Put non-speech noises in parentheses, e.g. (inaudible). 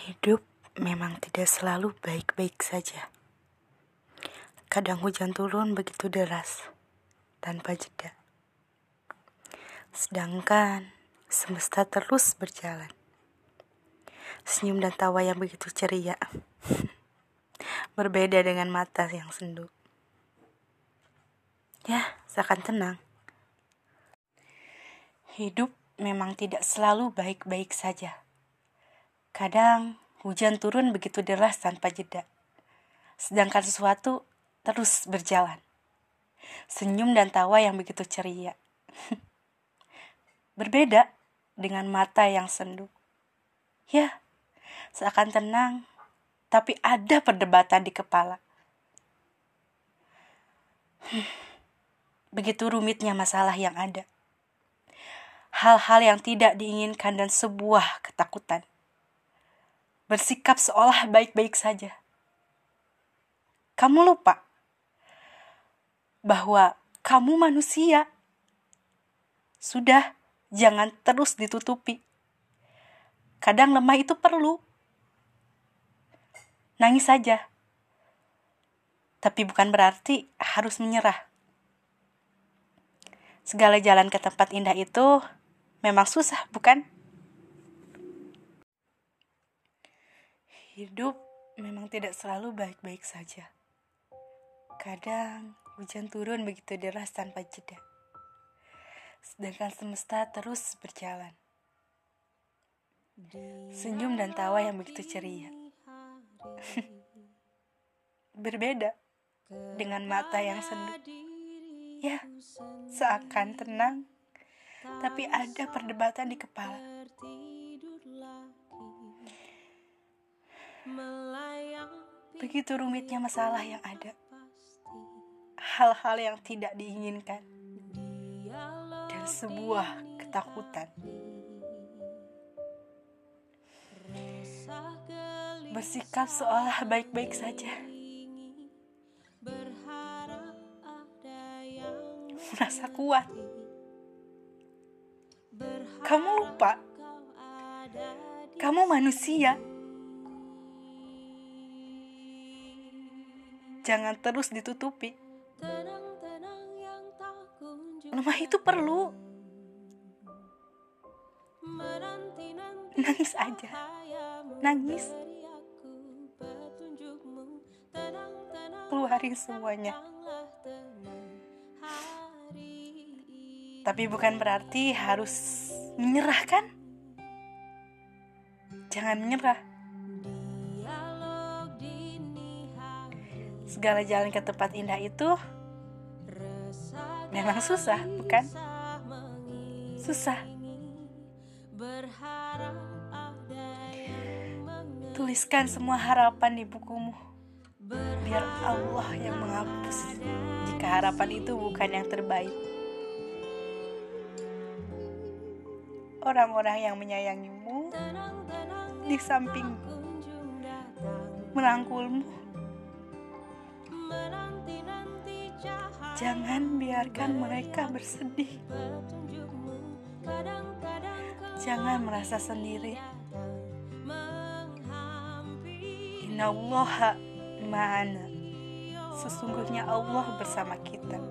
Hidup memang tidak selalu baik-baik saja. Kadang hujan turun begitu deras, tanpa jeda. Sedangkan semesta terus berjalan. Senyum dan tawa yang begitu ceria. (laughs) Berbeda dengan mata yang sendu. Ya, seakan tenang. Hidup memang tidak selalu baik-baik saja. Kadang hujan turun begitu deras tanpa jeda. Sedangkan sesuatu terus berjalan. Senyum dan tawa yang begitu ceria. (laughs) Berbeda dengan mata yang sendu. Ya, seakan tenang, tapi ada perdebatan di kepala. (sighs) Begitu rumitnya masalah yang ada. Hal-hal yang tidak diinginkan dan sebuah ketakutan bersikap seolah baik-baik saja. Kamu lupa bahwa kamu manusia. Sudah, jangan terus ditutupi. Kadang lemah itu perlu. Nangis saja. Tapi bukan berarti harus menyerah. Segala jalan ke tempat indah itu memang susah, bukan? Hidup memang tidak selalu baik-baik saja. Kadang hujan turun begitu deras tanpa jeda. Sedangkan semesta terus berjalan. Senyum dan tawa yang begitu ceria. Berbeda dengan mata yang sendu. Ya, seakan tenang, tapi ada perdebatan di kepala. Begitu rumitnya masalah yang ada. Hal-hal yang tidak diinginkan. Dan sebuah ketakutan. Bersikap seolah baik-baik saja. Merasa kuat. Kamu lupa. Kamu manusia. Jangan terus ditutupi. Lemah itu perlu. Nangis aja. Nangis. Keluarin semuanya. Tapi bukan berarti harus menyerah Jangan menyerah. Segala jalan ke tempat indah itu memang susah, bukan? Susah. Tuliskan semua harapan di bukumu, biar Allah yang menghapus jika harapan itu bukan yang terbaik. Orang-orang yang menyayangimu di sampingmu, merangkulmu Jangan biarkan mereka bersedih. Jangan merasa sendiri. Inna Allah ma'ana. Sesungguhnya Allah bersama kita.